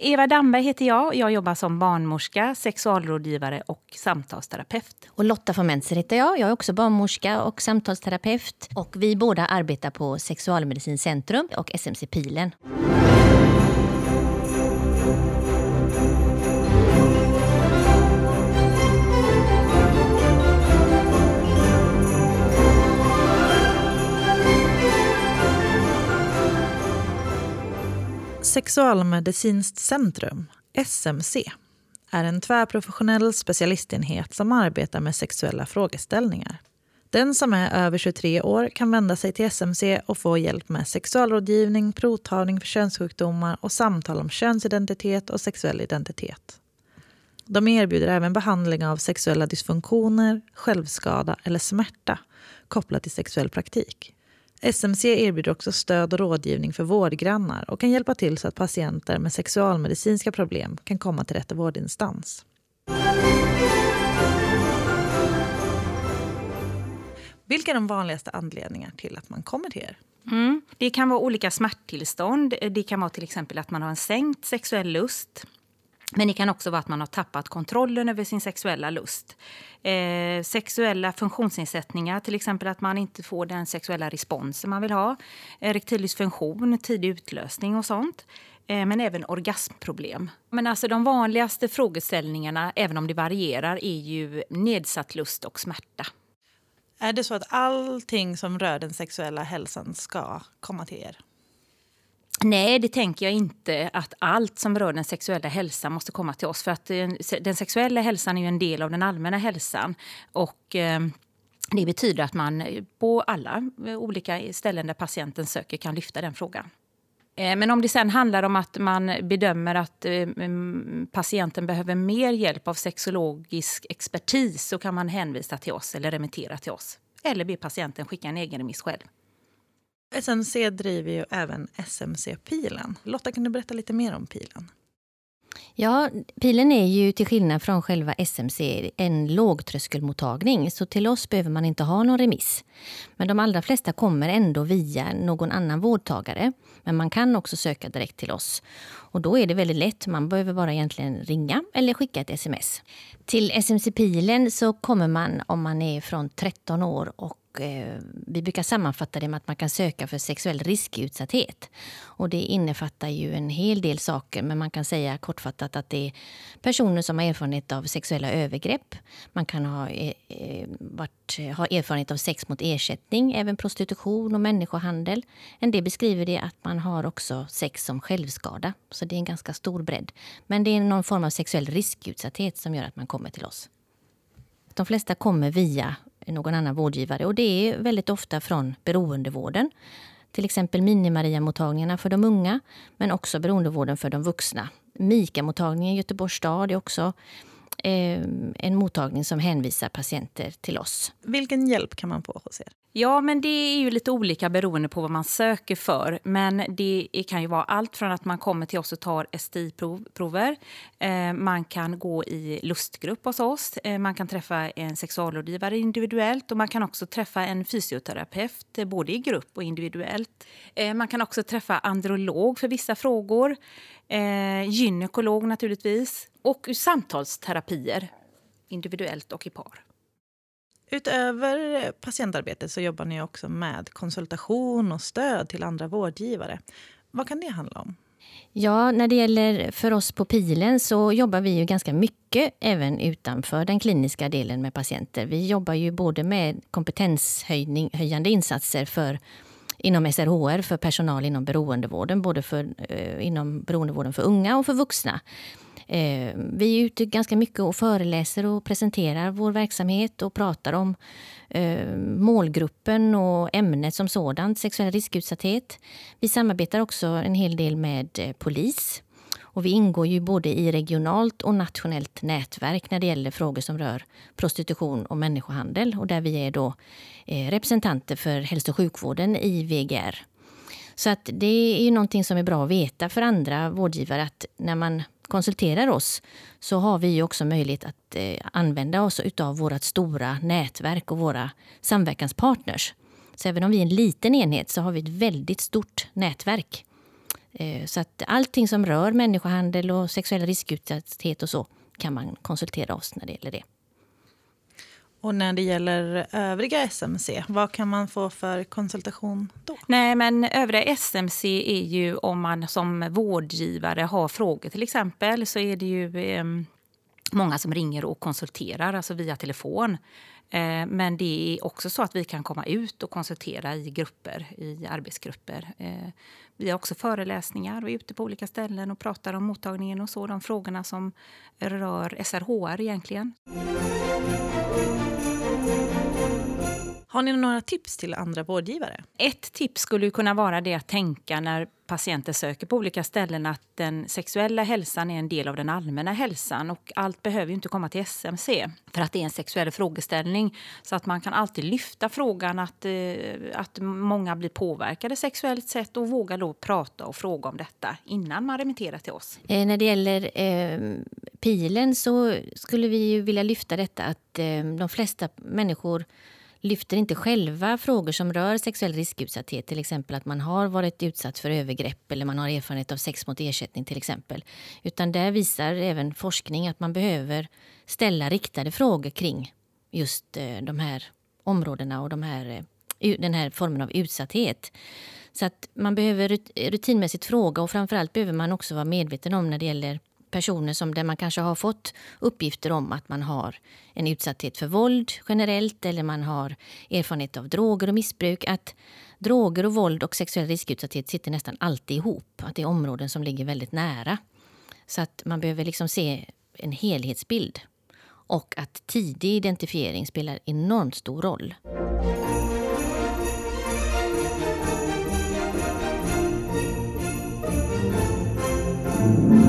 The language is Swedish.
Eva Damberg heter jag. Jag jobbar som barnmorska, sexualrådgivare och samtalsterapeut. Och Lotta von Menzer heter jag. Jag är också barnmorska och samtalsterapeut. Och vi båda arbetar på Sexualmedicinskt centrum och SMC Pilen. Sexualmedicinskt centrum, SMC, är en tvärprofessionell specialistenhet som arbetar med sexuella frågeställningar. Den som är över 23 år kan vända sig till SMC och få hjälp med sexualrådgivning, provtagning för könssjukdomar och samtal om könsidentitet och sexuell identitet. De erbjuder även behandling av sexuella dysfunktioner, självskada eller smärta kopplat till sexuell praktik. SMC erbjuder också stöd och rådgivning för vårdgrannar och kan hjälpa till så att patienter med sexualmedicinska problem kan komma till rätt vårdinstans. Vilka är de vanligaste anledningarna till att man kommer till er? Mm. Det kan vara olika smärttillstånd. Det kan vara till exempel att man har en sänkt sexuell lust. Men det kan också vara att man har tappat kontrollen över sin sexuella lust. Eh, sexuella funktionsnedsättningar, till exempel att man inte får den sexuella responsen man vill ha. Eh, Erektilisfunktion, tidig utlösning och sånt. Eh, men även orgasmproblem. Men alltså de vanligaste frågeställningarna, även om det varierar, är ju nedsatt lust och smärta. Är det så att allting som rör den sexuella hälsan ska komma till er? Nej, det tänker jag inte att allt som rör den sexuella hälsan måste komma till oss. För att eh, den sexuella hälsan är ju en del av den allmänna hälsan. Och eh, det betyder att man eh, på alla eh, olika ställen där patienten söker kan lyfta den frågan. Men om det sen handlar om att man bedömer att patienten behöver mer hjälp av sexologisk expertis så kan man hänvisa till oss eller remittera till oss. Eller be patienten skicka en egen remiss själv. SNC driver ju även SMC-pilen. Lotta, kan du berätta lite mer om pilen? Ja, pilen är ju till skillnad från själva SMC en lågtröskelmottagning. Så till oss behöver man inte ha någon remiss. Men de allra flesta kommer ändå via någon annan vårdtagare. Men man kan också söka direkt till oss. Och då är det väldigt lätt. Man behöver bara egentligen ringa eller skicka ett sms. Till SMC-pilen så kommer man om man är från 13 år och Eh, vi brukar sammanfatta det med att man kan söka för sexuell riskutsatthet. Och det innefattar ju en hel del saker, men man kan säga kortfattat att det är personer som har erfarenhet av sexuella övergrepp. Man kan ha, eh, eh, varit, ha erfarenhet av sex mot ersättning, även prostitution och människohandel. En del beskriver det att man har också sex som självskada, så det är en ganska stor bredd. Men det är någon form av sexuell riskutsatthet som gör att man kommer till oss. De flesta kommer via någon annan vårdgivare. Och det är väldigt ofta från beroendevården. Till exempel Mini-Maria-mottagningarna för de unga, men också beroendevården för de vuxna. Mika-mottagningen i Göteborgs stad är också en mottagning som hänvisar patienter till oss. Vilken hjälp kan man få hos er? Ja, men det är ju lite olika beroende på vad man söker för. Men det kan ju vara allt från att man kommer till oss och tar STI-prover. Eh, man kan gå i lustgrupp hos oss. Eh, man kan träffa en sexualrådgivare individuellt och man kan också träffa en fysioterapeut, både i grupp och individuellt. Eh, man kan också träffa androlog för vissa frågor. Gynekolog naturligtvis. Och samtalsterapier, individuellt och i par. Utöver patientarbetet så jobbar ni också med konsultation och stöd till andra vårdgivare. Vad kan det handla om? Ja, när det gäller för oss på Pilen så jobbar vi ju ganska mycket även utanför den kliniska delen med patienter. Vi jobbar ju både med kompetenshöjande insatser för inom SRHR för personal inom beroendevården, både för, eh, inom beroendevården för unga och för vuxna. Eh, vi är ute ganska mycket och föreläser och presenterar vår verksamhet och pratar om eh, målgruppen och ämnet som sådant, sexuell riskutsatthet. Vi samarbetar också en hel del med eh, polis. Och vi ingår ju både i regionalt och nationellt nätverk när det gäller frågor som rör prostitution och människohandel. Och där vi är då representanter för hälso och sjukvården i VGR. Så att det är ju någonting som är bra att veta för andra vårdgivare att när man konsulterar oss så har vi också möjlighet att eh, använda oss av vårt stora nätverk och våra samverkanspartners. Så även om vi är en liten enhet så har vi ett väldigt stort nätverk eh, så att allting som rör människohandel och sexuell riskutsatthet och så kan man konsultera oss när det gäller det. Och när det gäller övriga SMC, vad kan man få för konsultation då? Nej, men övriga SMC är ju om man som vårdgivare har frågor till exempel så är det ju eh, många som ringer och konsulterar, alltså via telefon. Eh, men det är också så att vi kan komma ut och konsultera i grupper, i arbetsgrupper. Eh, vi har också föreläsningar och är ute på olika ställen och pratar om mottagningen och så, de frågorna som rör SRHR egentligen. Har ni några tips till andra vårdgivare? Ett tips skulle kunna vara det att tänka när patienter söker på olika ställen att den sexuella hälsan är en del av den allmänna hälsan och allt behöver inte komma till SMC för att det är en sexuell frågeställning. Så att man kan alltid lyfta frågan att, eh, att många blir påverkade sexuellt sett och våga då prata och fråga om detta innan man remitterar till oss. Eh, när det gäller eh, pilen så skulle vi vilja lyfta detta att eh, de flesta människor lyfter inte själva frågor som rör sexuell riskutsatthet, till exempel att man har varit utsatt för övergrepp eller man har erfarenhet av sex mot ersättning till exempel. Utan där visar även forskning att man behöver ställa riktade frågor kring just eh, de här områdena och de här, eh, den här formen av utsatthet. Så att man behöver rutinmässigt fråga och framförallt behöver man också vara medveten om när det gäller personer som där man kanske har fått uppgifter om att man har en utsatthet för våld generellt eller man har erfarenhet av droger och missbruk. Att droger och våld och sexuell riskutsatthet sitter nästan alltid ihop. Att det är områden som ligger väldigt nära. Så att man behöver liksom se en helhetsbild. Och att tidig identifiering spelar enormt stor roll. Mm.